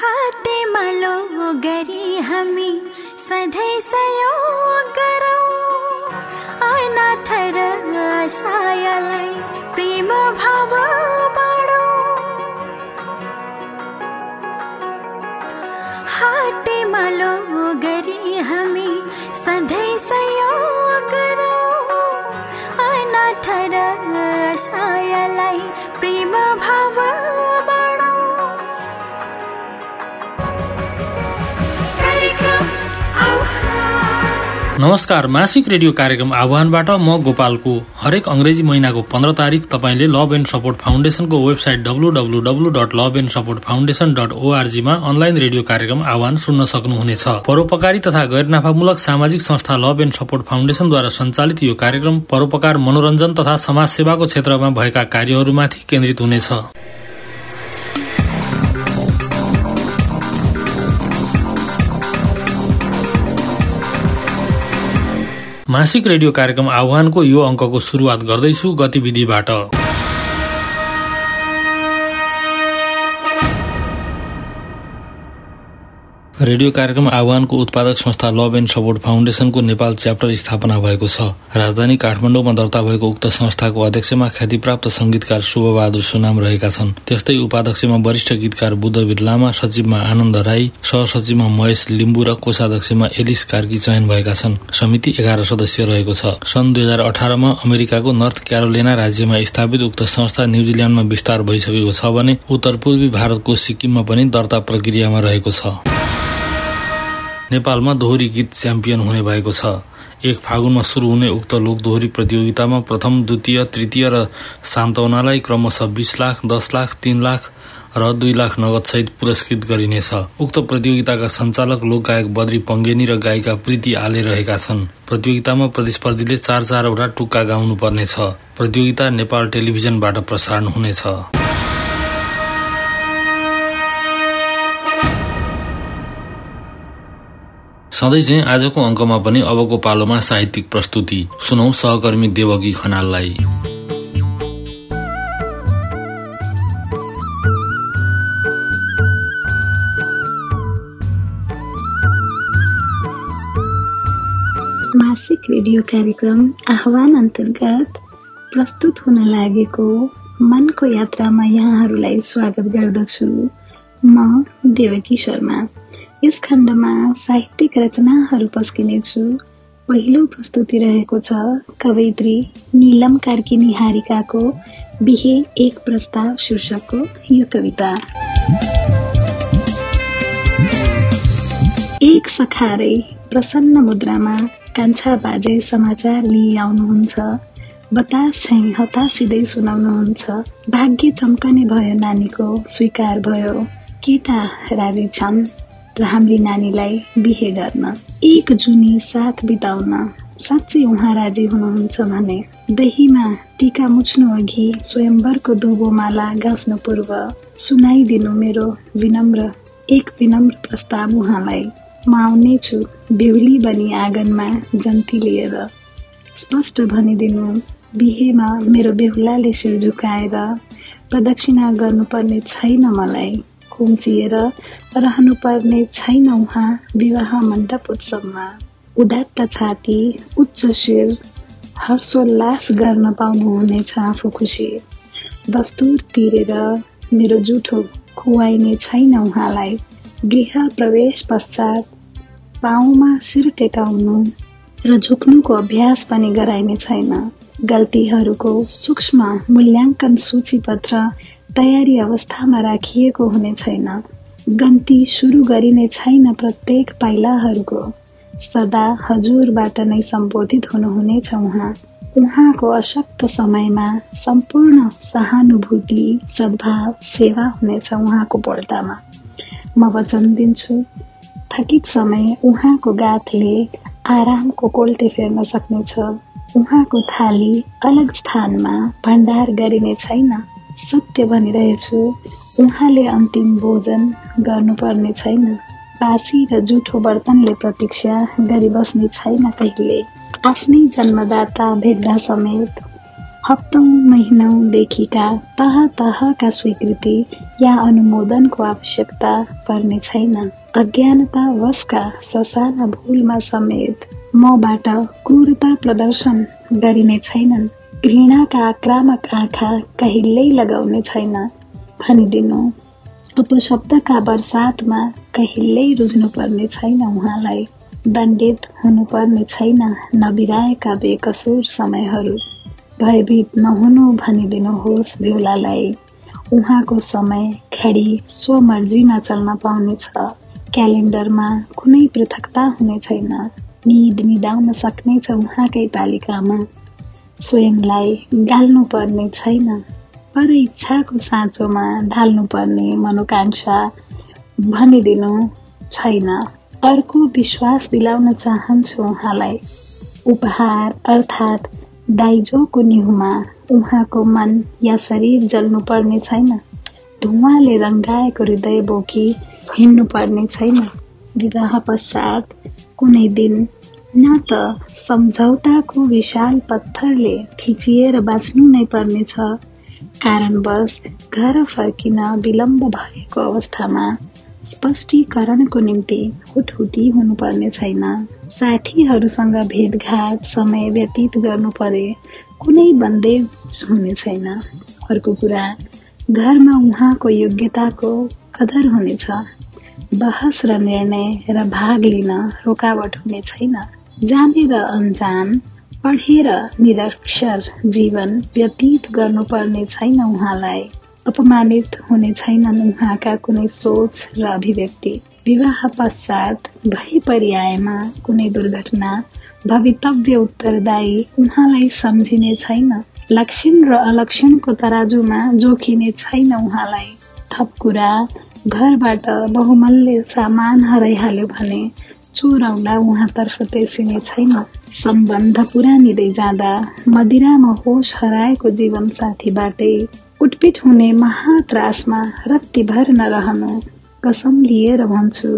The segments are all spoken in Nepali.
हाते मलो गरी हमी सधै सहयोग करो। अनाथर सायलाई प्रेम भावा नमस्कार मासिक रेडियो कार्यक्रम आह्वानबाट म गोपालको। हरेक अंग्रेजी महिनाको पन्ध्र तारिक तपाईँले लभ एन्ड सपोर्ट फाउन्डेशनको website डब्लूडब्लूडब्लू dot love and support foundation dot ओआरजीमा online radio कार्यक्रम आह्वान सुन्न सक्नुहुनेछ। परोपकारी तथा गैर नाफामूलक सामाजिक संस्था लभ एन्ड सपोर्ट फाउन्डेशनद्वारा सञ्चालित यो कार्यक्रम परोपकार मनोरञ्जन तथा समाज सेवाको क्षेत्रमा भएका कार्यहरूमाथि केन्द्रित हुनेछ। मासिक रेडियो कार्यक्रम आह्वानको यो अङ्कको शुरूआत गर्दैछु गतिविधिबाट। रेडियो कार्यक्रम आह्वानको उत्पादक संस्था लभ एन्ड सपोर्ट फाउन्डेशनको नेपाल च्याप्टर स्थापना भएको छ। राजधानी काठमाडौँमा दर्ता भएको उक्त संस्थाको अध्यक्षमा ख्यातिप्राप्त संगीतकार शुभबहादुर सुनाम रहेका छन्। त्यस्तै उपाध्यक्षमा वरिष्ठ गीतकार बुद्धवीर लामा सचिवमा आनन्द राई सहसचिवमा महेश लिम्बू र कोषाध्यक्षमा एलिस कार्की चयन भएका छन्। समिति एघार सदस्य रहेको छ। सन् दुई हजार अठारमा अमेरिकाको नर्थ क्यारोलिना राज्यमा स्थापित उक्त संस्था न्युजिल्याण्डमा विस्तार भइसकेको छ भने उत्तर पूर्वी भारतको सिक्किममा पनि दर्ता प्रक्रियामा रहेको छ। नेपालमा दोहोरी गीत च्याम्पियन हुने भएको छ। एक फागुनमा शुरू हुने उक्त लोक दोहोरी प्रतियोगितामा प्रथम द्वितीय तृतीय र सान्तवनालाई क्रमशः बीस लाख दस लाख तीन लाख र दुई लाख नगद सहित पुरस्कृत गरिनेछ। उक्त प्रतियोगिताका सञ्चालक लोक गायक बद्री पङ्गेनी र गायिका प्रीति आले रहेका छन्। प्रतियोगितामा प्रतिस्पर्धीले चार चारवटा टुक्का गाउनु पर्नेछ प्रतियोगिता नेपाल टेलिभिजनबाट प्रसारण हुनेछ। सधैँ चाहिँ आजको अङ्कमा पनि अबको पालोमा साहित्यिक प्रस्तुति सुनौ सहकर्मी देवकी खनाललाई। मासिक रेडियो कार्यक्रम आह्वान अन्तर्गत प्रस्तुत हुन लागेको मनको यात्रामा यहाँहरूलाई स्वागत गर्दछु। म देवकी शर्मा। यस खण्डमा साहित्यिक रचनाहरू पस्किनेछु। पहिलो प्रस्तुति रहेको छ कवयित्री निलम कार्की निहारिकाको बिहे एक प्रस्ताव शीर्षकको यो कविता। एक सखारै प्रसन्न मुद्रामा कान्छा बाजे समाचार लिई आउनुहुन्छ। बतास झैँ हतासिँदै सुनाउनुहुन्छ। भाग्य चम्कने भयो नानीको स्वीकार भयो। केटा राजी छन्। र हाम्री नानीलाई बिहे गर्न एक जुनी साथ बिताउन साँच्चै उहाँ राजी हुनुहुन्छ भने दहीमा टिका मुछ्नु अघि स्वयम्वरको दुबो माला गाँच्नु पूर्व सुनाइदिनु मेरो विनम्र एक विनम्र प्रस्ताव उहाँलाई। म आउनेछु बेहुली बनी आँगनमा जन्ती लिएर। स्पष्ट भनिदिनु बिहेमा मेरो बेहुलाले शिर झुकाएर प्रदक्षिणा गर्नुपर्ने छैन मलाई। खुम्चिएर रहनुपर्ने छैन उहाँ विवाह मण्डप उत्सवमा उदात्त छाती उच्च शिर हर्षोल्लास गर्न पाउनुहुनेछ आफू खुसी। दस्तुर तिरेर मेरो जुठो खुवाइने छैन उहाँलाई। गृह प्रवेश पश्चात पाउमा शिर टेकाउनु र झुक्नुको अभ्यास पनि गराइने छैन। गल्तीहरूको सूक्ष्म मूल्याङ्कन सूचीपत्र तयारी अवस्थामा राखिएको हुने छैन। गन्ती सुरु गरिने छैन प्रत्येक पाइलाहरूको। सदा हजुरबाट नै सम्बोधित हुनुहुनेछ उहाँ। उहाँको अशक्त समयमा सम्पूर्ण सहानुभूति सद्भाव सेवा हुनेछ उहाँको बोल्टामा म वचन दिन्छु थकित समय उहाँको गाथले आरामको कोल्टे फेर्न सक्नेछ। उहाँको थाली अलग स्थानमा भण्डार गरिने छैन। सत्य भनिरहेछु उहाँले अन्तिम भोजन गर्नुपर्ने छैन। बासी र जुठो बर्तनले प्रतीक्षा गरिबस्ने छैन कहिले। आफ्नै जन्मदाता भेट्दा समेत हप्तौँ महिनौदेखिका तह तहका स्वीकृति या अनुमोदनको आवश्यकता पर्ने छैन। अज्ञानता वशका ससाना भूलमा समेत मबाट क्रूरता प्रदर्शन गरिने छैनन्। घृणाका आक्रामक आँखा कहिल्यै लगाउने छैन। भनिदिनु उपशब्दका वर्षातमा कहिल्यै रुझ्नुपर्ने छैन उहाँलाई। दण्डित हुनुपर्ने छैन नबिराएका बेकसुर समयहरू। भयभीत नहुनु भनिदिनुहोस् भिउलालाई उहाँको समय खेडी स्वमर्जीमा चल्न पाउनेछ क्यालेन्डरमा कुनै पृथकता हुने छैन। निद निदाउन सक्नेछ उहाँकै तालिकामा। स्वयंलाई गाल्नु पर्ने छैन। पर इच्छाको साँचोमा ढाल्नुपर्ने मनोकांक्षा भनिदिनु छैन। अर्को विश्वास दिलाउन चाहन्छु उहाँलाई। उपहार अर्थात् दाइजोको निहुमा उहाँको मन या शरीर जल्नु पर्ने छैन। धुवाले रङ्गाएको हृदय बोकी हिँड्नु पर्ने छैन। विवाह पश्चात कुनै दिन न त सम्झौताको विशाल पत्थरले थिचिएर बाँच्नु नै पर्नेछ। कारणवश घर फर्किन विलम्ब भएको अवस्थामा स्पष्टीकरणको निम्ति हुटहुटी हुनुपर्ने छैन। साथीहरूसँग भेटघाट समय व्यतीत गर्नु परे कुनै बन्देज हुने छैन। अर्को कुरा घरमा उहाँको योग्यताको कदर हुनेछ। बहस र निर्णय र भाग लिन रोकावट हुने छैन। जाने र अन्जान पढेर निरक्षर जीवन व्यतीत गर्नुपर्ने छैन उहाँलाई। अपमानित हुने छैनन् उहाँका कुनै सोच र अभिव्यक्ति। विवाह पश्चात भई परिआएमा कुनै दुर्घटना भवितव्य उत्तरदायी उहाँलाई सम्झिने छैन। लक्षण र अलक्षणको तराजुमा जोखिने छैन उहाँलाई। थप कुरा घरबाट बहुमूल्य सामान हराइहाल्यो भने चोराउँदा उहाँतर्फ तेर्सिने छैन। सम्बन्ध पुरानिँदै जाँदा मदिरामा होस हराएको जीवन साथीबाटै उटपिट हुने महात्रासमा रत्तिभर नरहनु। कसम लिएर भन्छु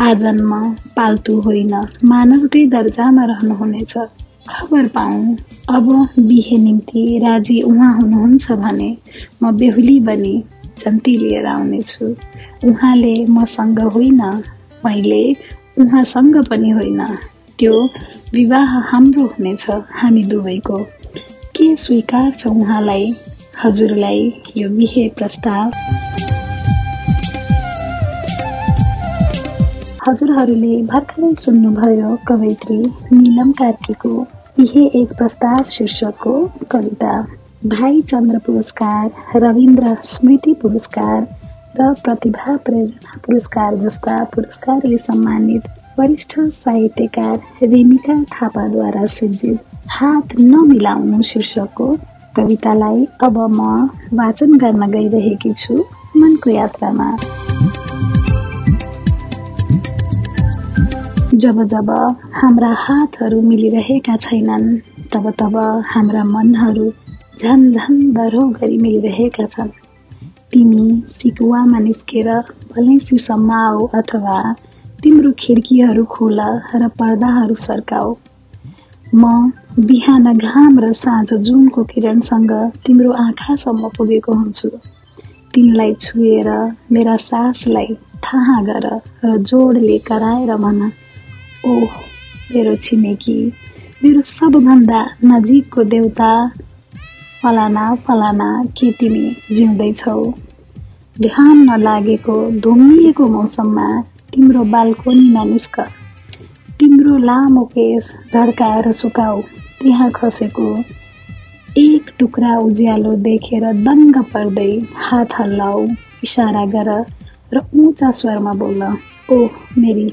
आजन्म पाल्तु होइन। मानवकै दर्जामा रहनुहुनेछ। खबर पाऊ अब बिहे निम्ति राजी उहाँ हुनुहुन्छ भने म बेहुली बनी जन्ती लिएर आउनेछु। उहाँले मसँग होइन मैले उहाँसँग पनि होइन। त्यो विवाह हाम्रो हुनेछ हामी दुवैको। के स्वीकार छ उहाँलाई? हजुरलाई यो बिहे प्रस्ताव। हजुरहरूले भर्खरै सुन्नुभयो कवयित्री निलम कार्कीको बिहे एक प्रस्ताव शीर्षकको कविता। भाइ चन्द्र पुरस्कार रविन्द्र स्मृति पुरस्कार र प्रतिभा प्रेरणा पुरस्कार जस्ता पुरस्कारले सम्मानित वरिष्ठ साहित्यकार रेमिका थापाद्वारा सिर्जित हात नमिलाउनु शीर्षकको कवितालाई अब म वाचन गर्न गइरहेकी छु मनको यात्रामा। जब जब हाम्रा हातहरू मिलिरहेका छैनन् तब तब हाम्रा मनहरू झन झन गरी मिलिरहेका छन्। तिमी सिकुवामा निस्केर भलेसीसम्म आऊ अथवा तिम्रो खिड्कीहरू खोल र पर्दाहरू सर्काऊ। म बिहान घाम र साँझ जुनको किरणसँग तिम्रो आँखासम्म पुगेको हुन्छु। तिमीलाई छुएर मेरा सासलाई थाहा गर र जोडले कराएर भन। ओह मेरो छिमेकी मेरो सबभन्दा नजिकको देउता फलाना फलाना के तिमी जिउँदैछौ? घाम नलागेको धुम्मिएको मौसममा तिम्रो बाल्कोनीमा निस्क तिम्रो लामो केस झड्काएर सुकाऊ। त्यहाँ खसेको एक टुक्रा उज्यालो देखेर दङ्ग पर्दै हात हल्लाऊ। इसारा गर र उँचा स्वरमा बोल ओह मेरी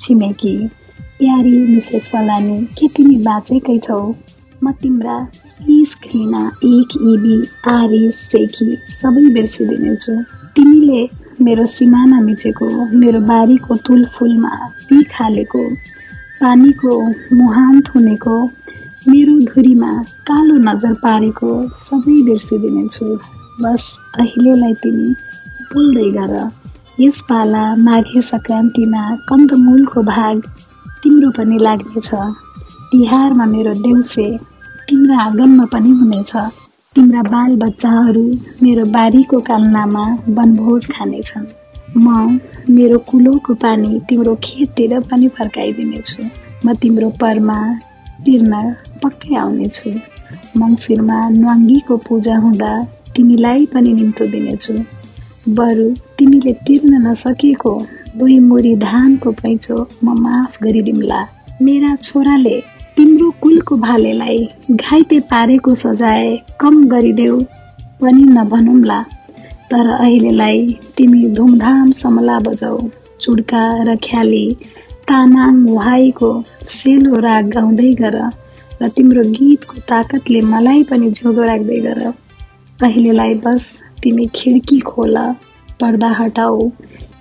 छिमेकी प्यारी मिसेस फलानी के तिमी बाँचेकै छौ? म तिम्रा इस घृणा एक इबी आरी सेकी सबै बिर्सिदिनेछु। तिमीले मेरो सिमाना मिचेको मेरो बारीको तुलफुलमा पिख हालेको पानीको मुहान थुनेको मेरो धुरीमा कालो नजर पारेको सबै बिर्सिदिनेछु। बस अहिलेलाई तिमी बोल्दै गर। यस पाला माघे सङ्क्रान्तिमा कन्दमूलको भाग तिम्रो पनि लाग्नेछ। तिहारमा मेरो देउसे तिम्रा आँगनमा पनि हुनेछ। तिम्रा बाल बच्चाहरू मेरो बारीको कालनामा वनभोज खानेछन्। म मेरो कुलोको पानी तिम्रो खेततिर पनि फर्काइदिनेछु। म तिम्रो परमा तिर्न पक्कै आउनेछु। मङ्सिरमा न्वाङ्गीको पूजा हुँदा तिमीलाई पनि निम्तो दिनेछु। बरु तिमीले तिर्न नसकेको दुई मुरी धानको पैँचो म माफ गरिदिउँला। मेरा छोराले तिम्रो कुलको भालेलाई घाइते पारेको सजाय कम गरिदेऊ पनि नभनौँला तर अहिलेलाई तिमी धुमधाम समला बजाऊ चुड्का र ख्याली तानाङ भाइको सेलो राग गाउँदै गर र तिम्रो गीतको ताकतले मलाई पनि झोगो राख्दै गर। अहिलेलाई बस तिमी खिड्की खोल पर्दा हटाऊ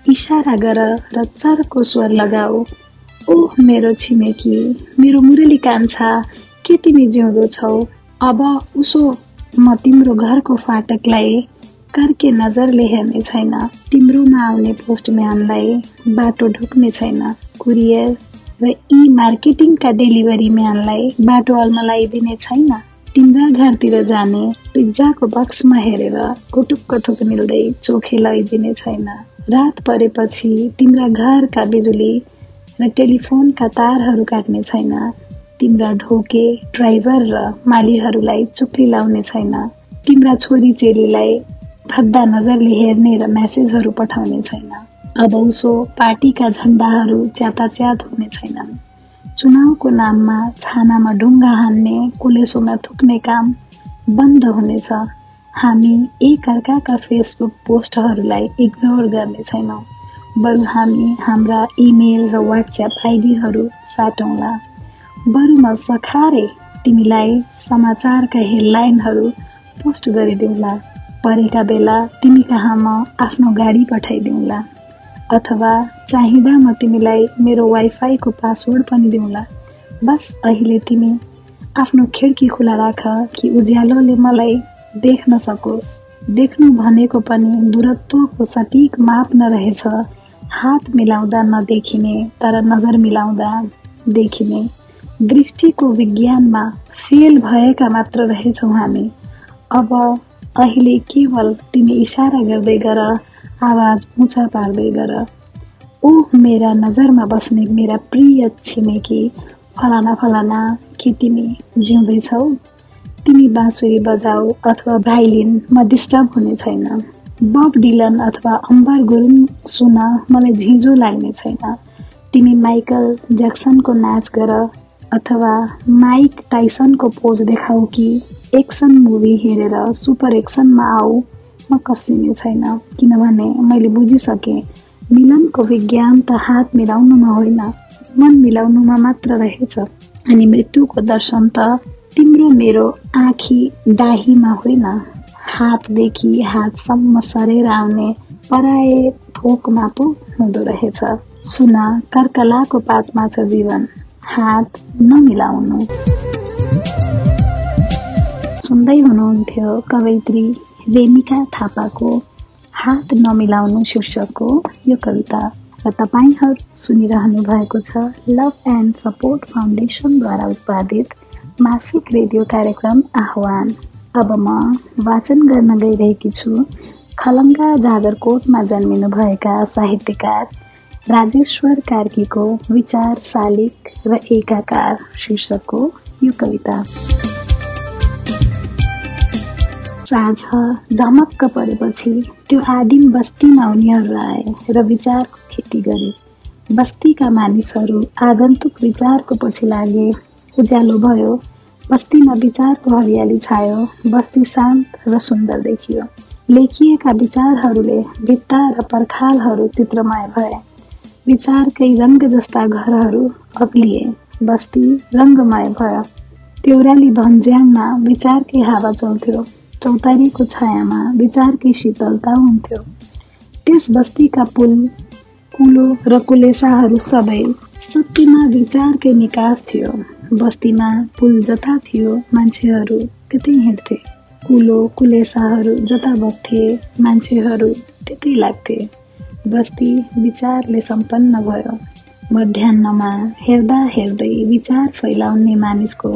इसारा गर र चर्को स्वर लगाऊ। ओह मेरो छिमेकी मेरो मुरली कान्छा के तिमी जिउँदो छौ? अब उसो म तिम्रो घरको फाटकलाई कर्के नजरले हेर्ने छैन। तिम्रोमा आउने पोस्टम्यानलाई बाटो ढोक्ने छैन। कुरियर र ई मार्केटिङका डेलिभरी म्यानलाई बाटो अल्मलाइदिने छैन। तिम्रा घरतिर जाने पिज्जाको बक्समा हेरेर कुटुक्क थुक मिल्दै चोखे लैदिने छैन। रात परेपछि तिम्रा घरका बिजुली र टेलिफोनका तारहरू काट्ने छैन। तिम्रा ढोके ड्राइभर र मालीहरूलाई चुक्ली लाउने छैन। तिम्रा छोरी चेलीलाई भद्दा नजरले हेर्ने र म्यासेजहरू पठाउने छैन। अब उसो पार्टीका झन्डाहरू च्याताच्यात हुने छैनन्। चुनावको नाममा छानामा ढुङ्गा हान्ने कुलेसोमा थुक्ने काम बन्द हुनेछ। हामी एक अर्काका फेसबुक पोस्टहरूलाई इग्नोर गर्ने छैनौँ। बरु हामी हाम्रा इमेल र वाट्सएप आइडीहरू साटौँला। बरु म सखारे तिमीलाई समाचारका हेडलाइनहरू पोस्ट गरिदिउँला। परेका बेला तिमी कहाँ म आफ्नो गाडी पठाइदिउँला। अथवा चाहिँदा म तिमीलाई मेरो वाइफाईको पासवर्ड पनि दिउँला। बस अहिले तिमी आफ्नो खिड्की खुला राख कि उज्यालोले मलाई देख्न सकोस्। देख्नु भनेको पनि दूरत्वको सटिक माप नरहेछ। हात मिलाउँदा नदेखिने तर नजर मिलाउँदा देखिने। दृष्टिको विज्ञानमा फेल भएका मात्र रहेछौँ हामी। अब अहिले केवल तिमी इसारा गर्दै गर आवाज उचा पार्दै गर। ओ मेरा नजरमा बस्ने मेरा प्रिय छिमेकी फलाना फलाना के तिमी जिउँदैछौ? तिमी बाँसुरी बजाऊ अथवा भाइलिन म डिस्टर्ब हुने छैन। बब डिलन अथवा अम्बर गुरुङ सुन मलाई झिझो लाग्ने छैन। तिमी माइकल ज्याक्सनको नाच गर अथवा माइक टाइसनको पोज देखाऊ कि एक्सन मुभी हेरेर सुपर एक्सनमा आऊ म कसिने छैन। किनभने मैले बुझिसकेँ मिलनको विज्ञान त हात मिलाउनुमा होइन मन मिलाउनुमा मात्र रहेछ। अनि मृत्युको दर्शन त तिम्रो मेरो आँखी डाहीमा होइन। हातदेखि हातसम्म सरेर आउने पराए थोकमा पो हुँदो रहेछ। सुन कर्कलाको पातमा छ जीवन। हात नमिलाउनु। सुन्दै हुनुहुन्थ्यो कवैत्री रेमिका थापाको हात नमिलाउनु शीर्षकको यो कविता। र तपाईँहरू सुनिरहनु भएको छ लभ एन्ड सपोर्ट फाउन्डेसनद्वारा उत्पादित मासिक रेडियो कार्यक्रम आह्वान। अब म वाचन गर्न गइरहेकी छु। खलङ्गा जागरकोटमा जन्मिनुभएका साहित्यकार राजेश्वर कार्कीको विचार शालिक र एकाकार शीर्षकको यो कविता। साँझ झमक्क परेपछि त्यो आदिम बस्तीमा उनीहरू आए र विचारको खेती गरे। बस्तीका मानिसहरू आगन्तुक विचारको पछि लागे उज्यालो भयो। बस्तीमा विचारको हरियाली छायो। बस्ती शान्त र सुन्दर देखियो। लेखिएका विचारहरूले भित्ता र पर्खालहरू चित्रमय भए। विचारकै रङ्ग जस्ता घरहरू अग्लिए। बस्ती रङ्गमय भयो। तेउराली भन्ज्याङमा विचारकै हावा चल्थ्यो। चौतारीको छायामा विचारकै शीतलता हुन्थ्यो। त्यस बस्तीका पुल कुलो र कुलेसाहरू सबै सत्यमा विचारकै निकास थियो। बस्तीमा पुल जता थियो मान्छेहरू त्यतै हिँड्थे। कुलो कुलेसाहरू जता बग्थे मान्छेहरू त्यतै लाग्थे। बस्ती विचारले सम्पन्न भयो। मध्याहमा हेर्दा हेर्दै विचार फैलाउने मानिसको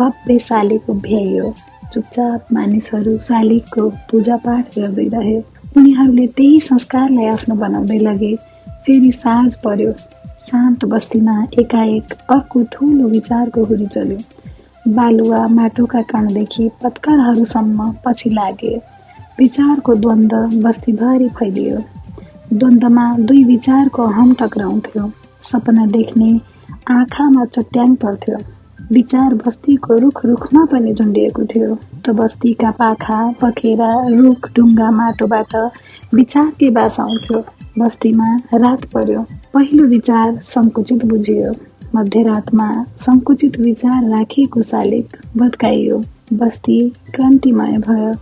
भव्य शालिगको भ्याइयो चुपचाप मानिसहरू शालिगको पूजापाठ गर्दै रहे। उनीहरूले त्यही संस्कारलाई आफ्नो बनाउँदै लगे। फेरि साँझ पर्यो। शान्त बस्तीमा एकाएक अर्को ठुलो विचारको हुरी चल्यो। बालुवा माटोका कणदेखि पत्करहरूसम्म पछि लागे। विचारको द्वन्द्व बस्तीभरि फैलियो। द्वन्द्वमा दुई विचारको हम टक्राउँथ्यो सपना देख्ने आँखामा चट्याङ पर्थ्यो। विचार बस्तीको रुख रुखमा पनि झुन्डिएको थियो। त बस्तीका पाखा पखेरा रुख ढुङ्गा माटोबाट विचारकै बास आउँथ्यो। बस्तीमा रात पर्यो। पहिलो विचार सङ्कुचित बुझियो। मध्यरातमा सङ्कुचित विचार राखिएको शालिग भत्काइयो। बस्ती क्रान्तिमय भयो।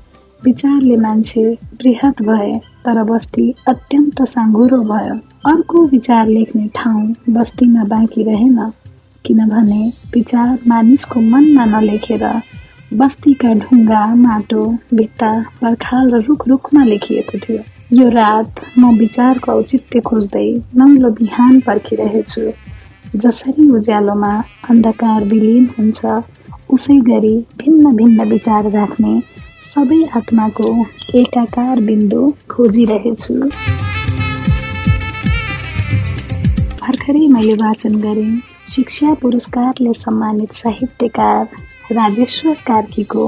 विचारले मान्छे बृहत भए तर बस्ती अत्यन्त साँघुरो भयो। अर्को विचार लेख्ने ठाउँ बस्तीमा बाँकी रहेन। किनभने विचार मानिसको मनमा नलेखेर बस्तीका ढुङ्गा माटो भित्ता पर्खाल र रुख रुखमा लेखिएको थियो। यो रात म विचारको औचित्य खोज्दै नौलो बिहान पर्खिरहेछु। जसरी उज्यालोमा अन्धकार विलिन हुन्छ उसै गरी भिन्न भिन्न विचार राख्ने सबै आत्माको एकाकार बिन्दु खोजिरहेछु। भर्खरै मैले वाचन गरेँ शिक्षा पुरस्कारले सम्मानित साहित्यकार राजेश्वर कार्कीको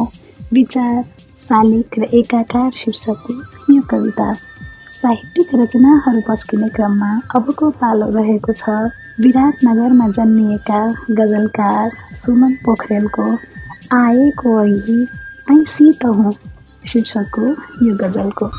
विचार शालिक र एकाकार शीर्षकको यो कविता। साहित्यिक रचनाहरू पस्किने क्रममा अबको पालो रहेको छ। विराटनगरमा जन्मिएका गजलकार सुमन पोखरेलको आएको ऐसी त हुँ शीर्षकको यो गजलको।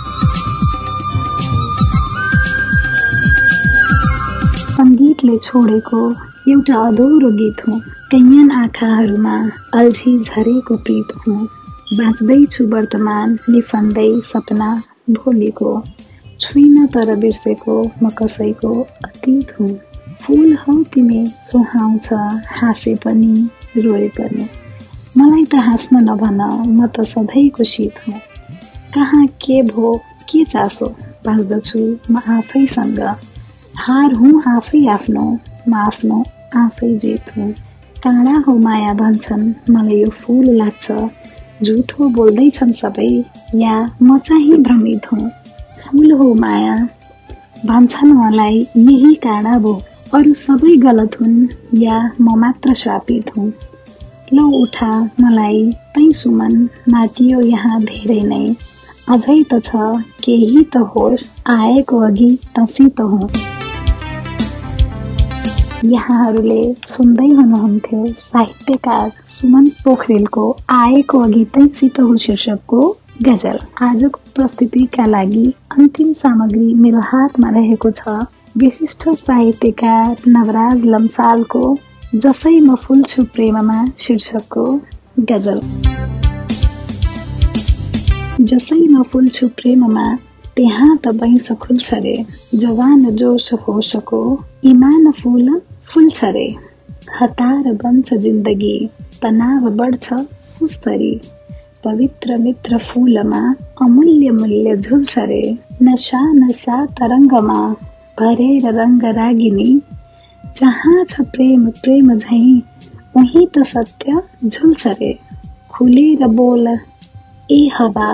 सङ्गीतले छोडेको एउटा अधुरो गीत हुँ कैयन आँखाहरूमा। अल्झी झरेको प्रीत हुँ। बाँच्दैछु वर्तमान निफन्दै सपना भोलिको। छुइन तर बिर्सेको म कसैको अतीत हुँ। फुल हौ तिमी सुहाउँछ हाँसे पनि रोए पनि। मलाई त हाँस्न नभन म त सधैँको शीत हुँ। कहाँ के भो के चासो बाँच्दछु म आफैसँग। हार हुँ आफै आफ्नो म आफ्नो आफै जित हुँ। काँडा हो माया भन्छन्। मलाई यो फुल लाग्छ। झुठो बोल्दैछन् सबै। या म चाहिँ भ्रमित हुँ। फुल हो माया। भन्छन् मलाई यही काँडा भो अरू सबै गलत हुन्। या म मात्र शापित हुँ। ल उठा मलाई तै सुमन। माटियो यहाँ धेरै नै। अझै त छ। केही त होस्। आएको अघि तसी त हुँ। यहाँहरूले सुन्दै हुनुहुन्थ्यो साहित्यकार सुमन पोखरेलको आएको अघि तैसित शीर्षकको गजल। आजको प्रस्तुतिका लागि अन्तिम सामग्री मेरो हातमा रहेको छ विशिष्ट साहित्यकार नवराज लम्सालको जसै म फुल्छु प्रेममा शीर्षकको गजल। जसै म फुल्छु प्रेममा त्यहाँ त बैंस खुल्छ रे जवान जोस होसको इमान फुल फुल्छ रे हतार बन्छ जिन्दगी तनाव बढ्छ सुस्तरी। पवित्र मित्र फुलमा अमूल्य मूल्य झुल्छ रे नसा नसा तरङ्गमा भरेर रङ्ग रागिनी। जहाँ छ प्रेम प्रेम झै उही त सत्य झुल्छ रे खुलेर बोल ए हवा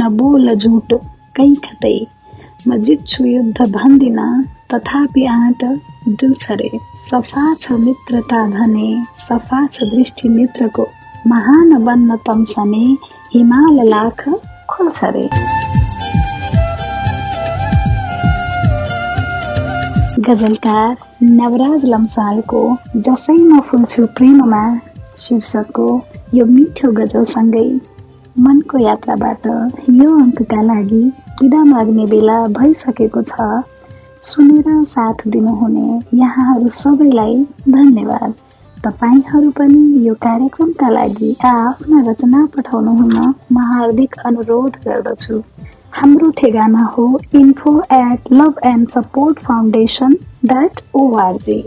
नबोल झुट। कै खतै म जित्छु युद्ध भन्दिन तथापि आँट डुल्छ रे सफा छ मित्रता भने सफा छ दृष्टि मित्रको। महान बन्न तम्सने हिमाल लाख खुल्छ रे गजलकार नवराज लम्सालको जसैमा फुल्छु प्रेममा शीर्षकको यो मिठो गजलसँगै। मनको यात्राबाट यो अङ्कका लागि विदा माग्ने बेला भइसकेको छ सुनेर साथ दिनुहुने यहाँहरू सबैलाई धन्यवाद। तपाईँहरू पनि यो कार्यक्रमका लागि आफ्ना रचना पठाउनुहुन म हार्दिक अनुरोध गर्दछु। हाम्रो ठेगाना हो info at love and support foundation dot org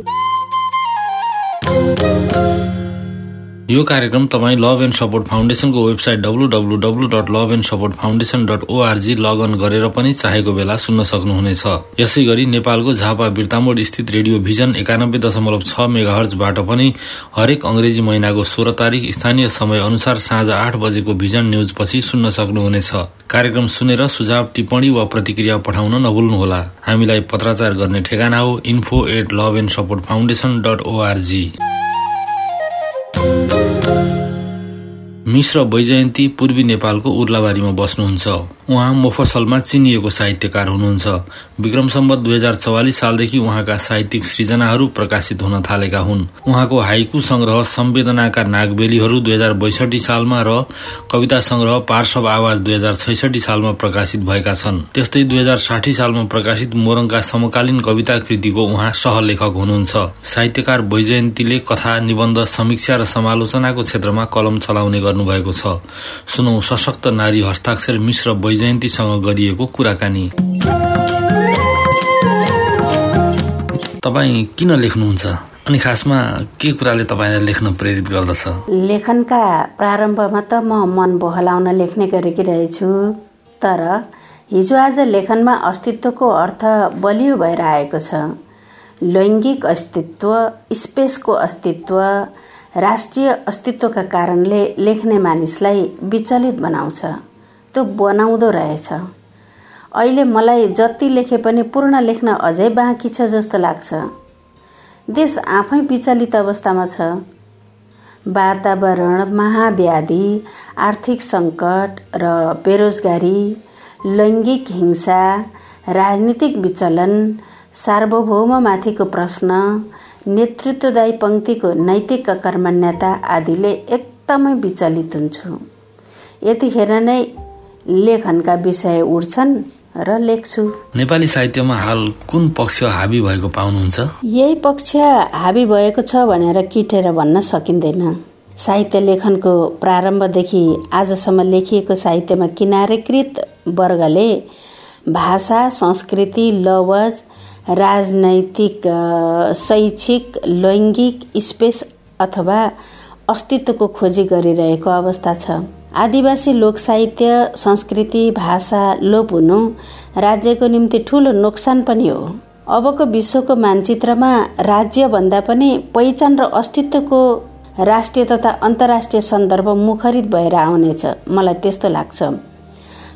यो कार्यक्रम तपाईँ लभ एन्ड सपोर्ट फाउन्डेसनको website W dot love and support foundation dot org log on गरेर पनि चाहेको बेला सुन्न सक्नुहुनेछ। यसै गरी नेपालको झापा बिर्तामोड स्थित रेडियो भिजन एकानब्बे दशमलव छ मेगा हर्जबाट पनि हरेक अंग्रेजी महिनाको सोह्र तारिक स्थानीय समय अनुसार साँझ आठ बजेको भिजन न्यूज पछि सुन्न सक्नुहुनेछ। कार्यक्रम सुनेर सुझाव टिप्पणी वा प्रतिक्रिया पठाउन नभुल्नुहोला। हामीलाई पत्राचार गर्ने ठेगाना हो info at love and support foundation dot org Mishra Baijayanti पूर्वी नेपालको उर्लाबारीमा बस्नुहुन्छ। उहाँ मोफसलमा चिनिएको साहित्यकार हुनुहुन्छ। विक्रम सम्बत दुई हजार चौवालिस सालदेखि उहाँका साहित्यिक सृजनाहरू प्रकाशित हुन थालेका हुन्। उहाँको हाइकु संग्रह संवेदनाका नागबेलीहरू दुई हजार बैसठी सालमा र कविता संग्रह पार्श्व आवाज दुई हजार छैसठी सालमा प्रकाशित भएका छन्। त्यस्तै दुई हजार साठी सालमा प्रकाशित मोरङका समकालीन कविता कृतिको उहाँ सहलेखक हुनुहुन्छ। साहित्यकार वैजयन्तीले कथा निबन्ध समीक्षा र समालोचनाको क्षेत्रमा कलम चलाउने गर्नुभएको छ। सुनौ सशक्त नारी हस्ताक्षर मिश्र जयन्तीसँग गरिएको कुराकानी। तपाईँ किन लेख्नुहुन्छ? अनि खासमा के कुराले तपाईँलाई लेख्न प्रेरित गर्दछ? लेखनका प्रारम्भमा त म मन बहलाउन लेख्ने गरेकी रहेछु तर हिजो आज लेखनमा अस्तित्वको अर्थ बलियो भएर आएको छ। लैङ्गिक अस्तित्व स्पेसको अस्तित्व राष्ट्रिय अस्तित्वका कारणले लेख्ने मानिसलाई विचलित बनाउँछ। त्यो बनाउँदो रहेछ। अहिले मलाई जति लेखे पनि पूर्ण लेख्न अझै बाँकी छ जस्तो लाग्छ। देश आफै विचलित अवस्थामा छ। वातावरण महाव्याधि आर्थिक सङ्कट र बेरोजगारी लैङ्गिक हिंसा राजनीतिक विचलन सार्वभौममाथिको प्रश्न नेतृत्वदायी पङ्क्तिको नैतिक कर्मण्यता आदिले एकदमै विचलित हुन्छु। यतिखेर नै लेखनका विषय उठ्छन् र लेख्छु। नेपाली साहित्यमा हाल कुन पक्ष हाबी भएको पाउनुहुन्छ? यही पक्ष हाबी भएको छ भनेर किटेर भन्न सकिँदैन। साहित्य लेखनको प्रारम्भदेखि आजसम्म लेखिएको साहित्यमा किनारीकृत वर्गले भाषा संस्कृति लवज राजनैतिक शैक्षिक लैङ्गिक स्पेस अथवा अस्तित्वको खोजी गरिरहेको अवस्था छ। आदिवासी लोक साहित्य संस्कृति भाषा लोप हुनु राज्यको निम्ति ठूलो नोक्सान पनि हो। अबको विश्वको मानचित्रमा राज्य भन्दा पनि पहिचान र अस्तित्वको राष्ट्रिय तथा अन्तर्राष्ट्रिय सन्दर्भ मुखरित भएर आउनेछ। मलाई त्यस्तो लाग्छ।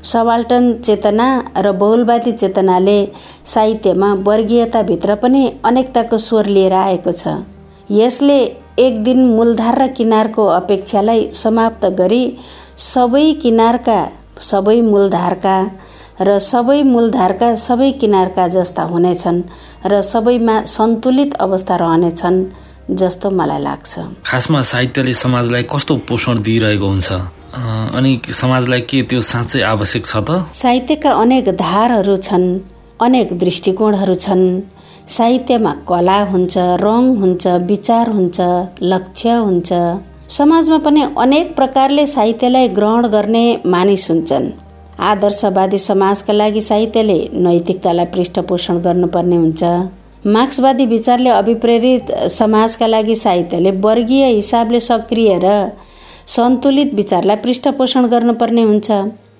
सबाल्टन चेतना र बहुलवादी चेतनाले साहित्यमा वर्गीयताभित्र पनि अनेकताको स्वर लिएर आएको छ। यसले एक दिन मूलधार र किनारको अपेक्षालाई समाप्त गरी सबै किनारका सबै मूलधारका र सबै मूलधारका सबै किनारका जस्ता हुनेछन् र सबैमा सन्तुलित अवस्था रहनेछन् जस्तो मलाई लाग्छ। खासमा साहित्यले समाजलाई कस्तो पोषण दिइरहेको हुन्छ? अनि समाजलाई के त्यो साँच्चै आवश्यक छ त? साहित्यका अनेक धारहरू छन् अनेक दृष्टिकोणहरू छन्। साहित्यमा कला हुन्छ रङ हुन्छ विचार हुन्छ लक्ष्य हुन्छ। समाजमा पनि अनेक प्रकारले साहित्यलाई ग्रहण गर्ने मानिस हुन्छन्। आदर्शवादी समाजका लागि साहित्यले नैतिकतालाई पृष्ठपोषण गर्नुपर्ने हुन्छ। मार्क्सवादी विचारले अभिप्रेरित समाजका लागि साहित्यले वर्गीय हिसाबले सक्रिय र सन्तुलित विचारलाई पृष्ठपोषण गर्नुपर्ने हुन्छ।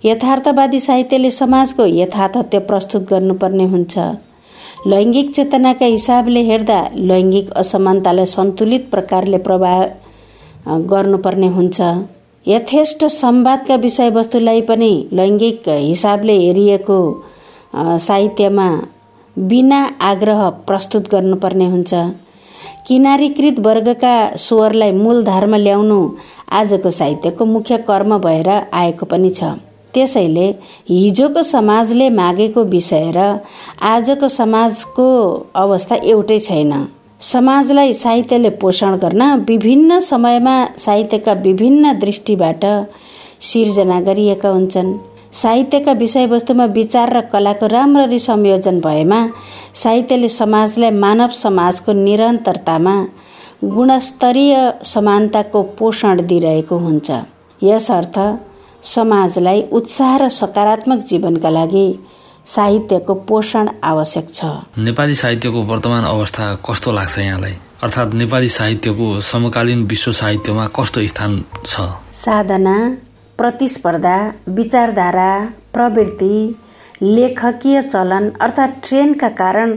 यथार्थवादी साहित्यले समाजको यथार्थत्य प्रस्तुत गर्नुपर्ने हुन्छ। लैङ्गिक चेतनाका हिसाबले हेर्दा लैङ्गिक असमानतालाई सन्तुलित प्रकारले प्रभाव गर्नुपर्ने हुन्छ। यथेष्ट संवादका विषयवस्तुलाई पनि लैङ्गिक हिसाबले हेरिएको साहित्यमा बिना आग्रह प्रस्तुत गर्नुपर्ने हुन्छ। किनारीकृत वर्गका स्वरलाई मूलधारमा ल्याउनु आजको साहित्यको मुख्य कर्म भएर आएको पनि छ। त्यसैले हिजोको समाजले मागेको विषय र आजको समाजको अवस्था एउटै छैन। समाजलाई साहित्यले पोषण गर्न विभिन्न समयमा साहित्यका विभिन्न दृष्टिबाट सिर्जना गरिएका हुन्छन्। साहित्यका विषयवस्तुमा विचार र कलाको राम्ररी संयोजन भएमा साहित्यले समाजलाई मानव समाजको निरन्तरतामा गुणस्तरीय समानताको पोषण दिइरहेको हुन्छ। यसर्थ समाजलाई उत्साह र सकारात्मक जीवनका लागि साहित्यको पोषण आवश्यक छ। नेपाली साहित्यको वर्तमान अवस्था कस्तो लाग्छ यहाँलाई? अर्थात् नेपाली साहित्यको समकालीन विश्व साहित्यमा कस्तो स्थान छ? साधना प्रतिस्पर्धा विचारधारा प्रवृत्ति लेखकीय चलन अर्थात् ट्रेनका कारण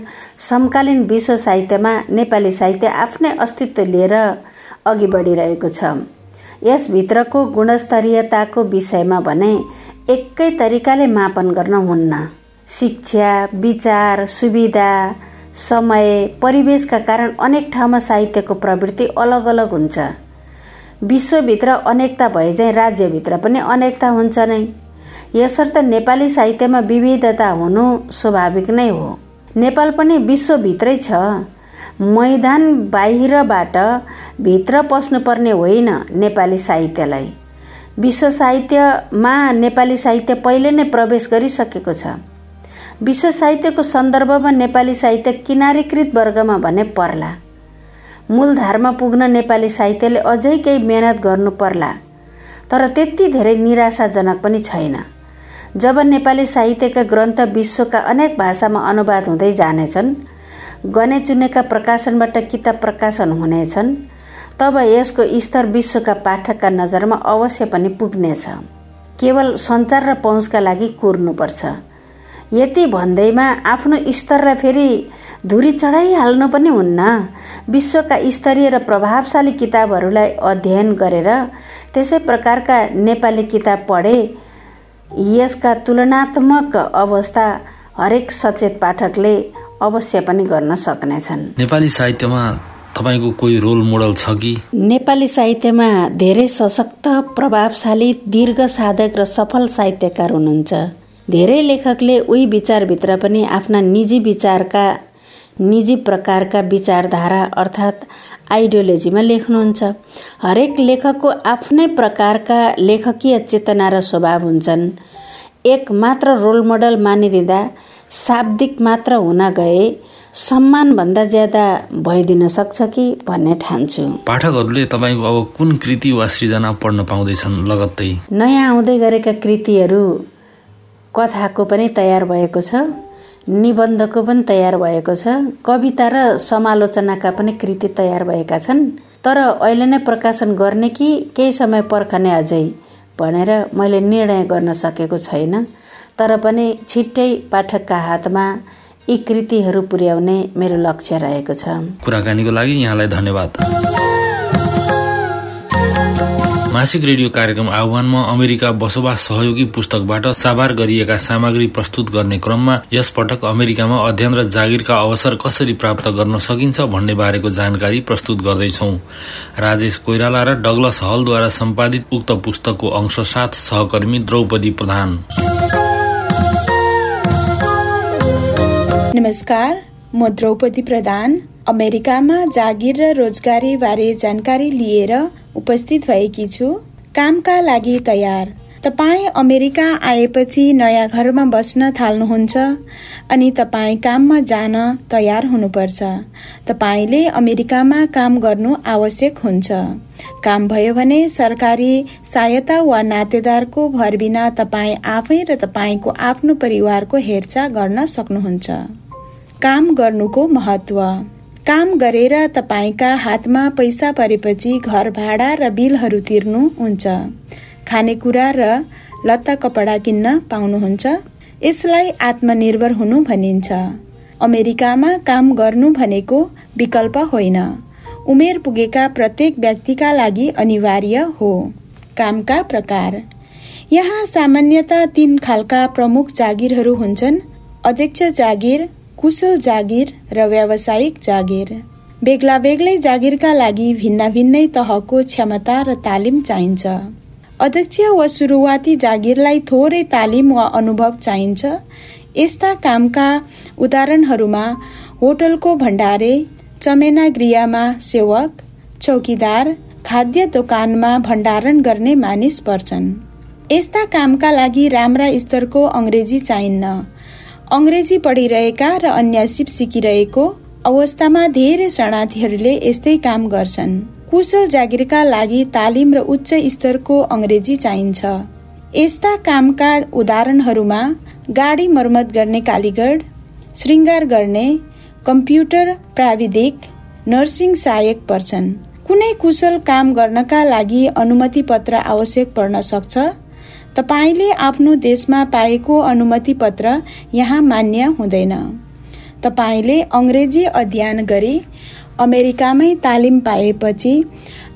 समकालीन विश्व साहित्यमा नेपाली साहित्य आफ्नै अस्तित्व लिएर अघि बढिरहेको छ। यसभित्रको गुणस्तरीयताको विषयमा भने एकै तरिकाले मापन गर्न हुन्न। शिक्षा विचार सुविधा समय परिवेशका कारण अनेक ठाउँमा साहित्यको प्रवृत्ति अलग अलग हुन्छ। विश्वभित्र अनेकता भए चाहिँ राज्यभित्र पनि अनेकता हुन्छ नै। यसर्थ नेपाली साहित्यमा विविधता हुनु स्वाभाविक नै हो। नेपाल पनि विश्वभित्रै छ। मैदान बाहिरबाट भित्र पस्नुपर्ने होइन नेपाली साहित्यलाई। विश्व साहित्यमा नेपाली साहित्य पहिले नै प्रवेश गरिसकेको छ। विश्व साहित्यको सन्दर्भमा नेपाली साहित्य किनारीकृत वर्गमा भने पर्ला। मूलधारमा पुग्न नेपाली साहित्यले अझै केही मेहनत गर्नु पर्ला। तर त्यति धेरै निराशाजनक पनि छैन। जब नेपाली साहित्यका ग्रन्थ विश्वका अनेक भाषामा अनुवाद हुँदै जानेछन् गने चुनेका प्रकाशनबाट किताब प्रकाशन हुनेछन् तब यसको स्तर विश्वका पाठकका नजरमा अवश्य पनि पुग्नेछ। केवल सञ्चार र पहुँचका लागि कुर्नुपर्छ। यति भन्दैमा आफ्नो स्तरलाई फेरि धुरी चढाइहाल्नु पनि हुन्न। विश्वका स्तरीय र प्रभावशाली किताबहरूलाई अध्ययन गरेर त्यसै प्रकारका नेपाली किताब पढे। यसका तुलनात्मक अवस्था हरेक सचेत पाठकले अवश्य पनि गर्न सक्नेछन्। नेपाली साहित्यमा तपाईँको कोही रोल मोडल छ कि? नेपाली साहित्यमा धेरै सशक्त प्रभावशाली दीर्घ साधक र सफल साहित्यकार हुनुहुन्छ। धेरै लेखकले उही विचारभित्र पनि आफ्ना निजी विचारका निजी प्रकारका विचारधारा अर्थात् आइडियोलोजीमा लेख्नुहुन्छ। हरेक लेखकको आफ्नै प्रकारका लेखकीय चेतना र स्वभाव हुन्छन्। एक मात्र रोल मोडल मानिदिँदा शाब्दिक मात्र हुन गए सम्मानभन्दा ज्यादा भइदिन सक्छ कि भन्ने ठान्छु। पाठकहरूले तपाईँको अब कुन कृति वा सृजना पढ्न पाउँदैछन् लगत्तै? नयाँ आउँदै गरेका कृतिहरू कथाको पनि तयार भएको छ। निबन्धको पनि तयार भएको छ। कविता र समालोचनाका पनि कृति तयार भएका छन्। तर अहिले नै प्रकाशन गर्ने कि केही समय पर्खने अझै भनेर मैले निर्णय गर्न सकेको छैन। तर पनि छिट्टै पाठकका हातमा यी कृतिहरू पुर्याउने मेरो लक्ष्य रहेको छ। कुराकानीको लागि यहाँलाई धन्यवाद। मासिक रेडियो कार्यक्रम आह्वानमा अमेरिका बसोबास सहयोगी पुस्तकबाट साभार गरिएका सामग्री प्रस्तुत गर्ने क्रममा यस पटक अमेरिकामा अध्ययन र जागिरका अवसर कसरी प्राप्त गर्न सकिन्छ भन्ने बारेको जानकारी प्रस्तुत गर्दैछौ। राजेश कोइराला र डगलस हलद्वारा सम्पादित उक्त पुस्तकको अंश साथ सहकर्मी द्रौपदी प्रधान। नमस्कार म द्रौपदी प्रधान। अमेरिकामा जागिर र रोजगारी बारे जानकारी लिएर उपस्थित भएकी छु। कामका लागि तयार। तपाईँ अमेरिका आएपछि नयाँ घरमा बस्न थाल्नुहुन्छ अनि तपाईँ काममा जान तयार हुनुपर्छ। तपाईँले अमेरिकामा काम गर्नु आवश्यक हुन्छ। काम भयो भने सरकारी सहायता वा नातेदारको भर बिना तपाईँ आफै र तपाईँको आफ्नो परिवारको हेरचाह गर्न सक्नुहुन्छ। काम गर्नुको महत्व काम गरेर तपाईँका हातमा पैसा परेपछि घर भाडा र बिलहरू तिर्नु हुन्छ। खानेकुरा र लत्ता कपडा किन्न पाउनुहुन्छ। यसलाई आत्मनिर्भर हुनु भनिन्छ। अमेरिकामा काम गर्नु भनेको विकल्प होइन। उमेर पुगेका प्रत्येक व्यक्तिका लागि अनिवार्य हो। कामका प्रकार। यहाँ सामान्यत तीन खालका प्रमुख जागिरहरू हुन्छन्। अध्यक्ष जागिर कुशल जागिर र व्यावसायिक जागिर। बेग्ला बेग्लै जागिरका लागि भिन्न भिन्नै तहको क्षमता र तालिम चाहिन्छ। अध्यक्ष वा सुरुवाती जागिरलाई थोरै तालिम वा अनुभव चाहिन्छ। यस्ता कामका उदाहरणहरूमा होटलको भण्डारे चमेना गृहमा सेवक चौकीदार खाद्य दोकानमा भण्डारण गर्ने मानिस पर्छन्। यस्ता कामका लागि राम्रा स्तरको अङ्ग्रेजी चाहिन्न। अङ्ग्रेजी पढिरहेका र अन्य सिप सिकिरहेको अवस्थामा धेरै शरणार्थीहरूले यस्तै काम गर्छन्। कुशल जागिरका लागि तालिम र उच्च स्तरको अङ्ग्रेजी चाहिन्छ। यस्ता कामका उदाहरणहरूमा गाडी मर्मत गर्ने कालीगढ श्रृङ्गार गर्ने कम्प्युटर प्राविधिक नर्सिङ सहायक पर्छन्। कुनै कुशल काम गर्नका लागि अनुमति पत्र आवश्यक पर्न सक्छ तपाईँले आफ्नो देशमा पाएको अनुमति पत्र यहाँ मान्य हुँदैन। तपाईँले अङ्ग्रेजी अध्ययन गरी अमेरिकामै तालिम पाएपछि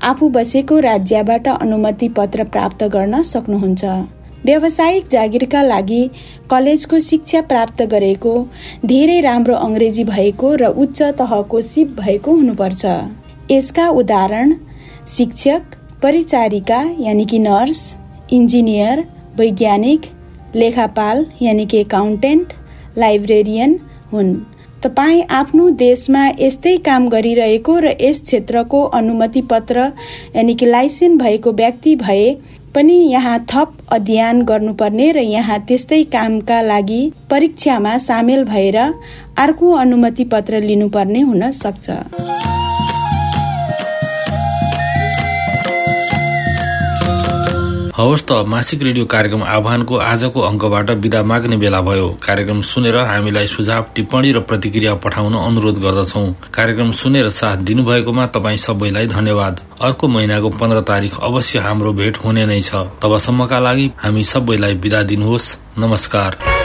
आफू बसेको राज्यबाट अनुमति पत्र प्राप्त गर्न सक्नुहुन्छ। व्यावसायिक जागिरका लागि कलेजको शिक्षा प्राप्त गरेको धेरै राम्रो अङ्ग्रेजी भएको र उच्च तहको सिप भएको हुनुपर्छ। यसका उदाहरण शिक्षक परिचारिका यानि कि नर्स इन्जिनियर वैज्ञानिक लेखापाल यानि कि एकाउन्टेन्ट लाइब्रेरियन हुन्। तपाईँ आफ्नो देशमा यस्तै काम गरिरहेको र यस क्षेत्रको अनुमति पत्र यानि कि लाइसेन्स भएको व्यक्ति भए पनि यहाँ थप अध्ययन गर्नुपर्ने र यहाँ त्यस्तै कामका लागि परीक्षामा सामेल भएर अर्को अनुमति पत्र लिनुपर्ने हुन सक्छ। हवस् त मासिक रेडियो कार्यक्रम आह्वानको आजको अङ्कबाट विदा माग्ने बेला भयो। कार्यक्रम सुनेर हामीलाई सुझाव टिप्पणी र प्रतिक्रिया पठाउन अनुरोध गर्दछौ। कार्यक्रम सुनेर साथ दिनुभएकोमा तपाईँ सबैलाई धन्यवाद। अर्को महिनाको पन्ध्र तारिक अवश्य हाम्रो भेट हुने नै छ। तबसम्मका लागि हामी सबैलाई विदा दिनुहोस्। नमस्कार।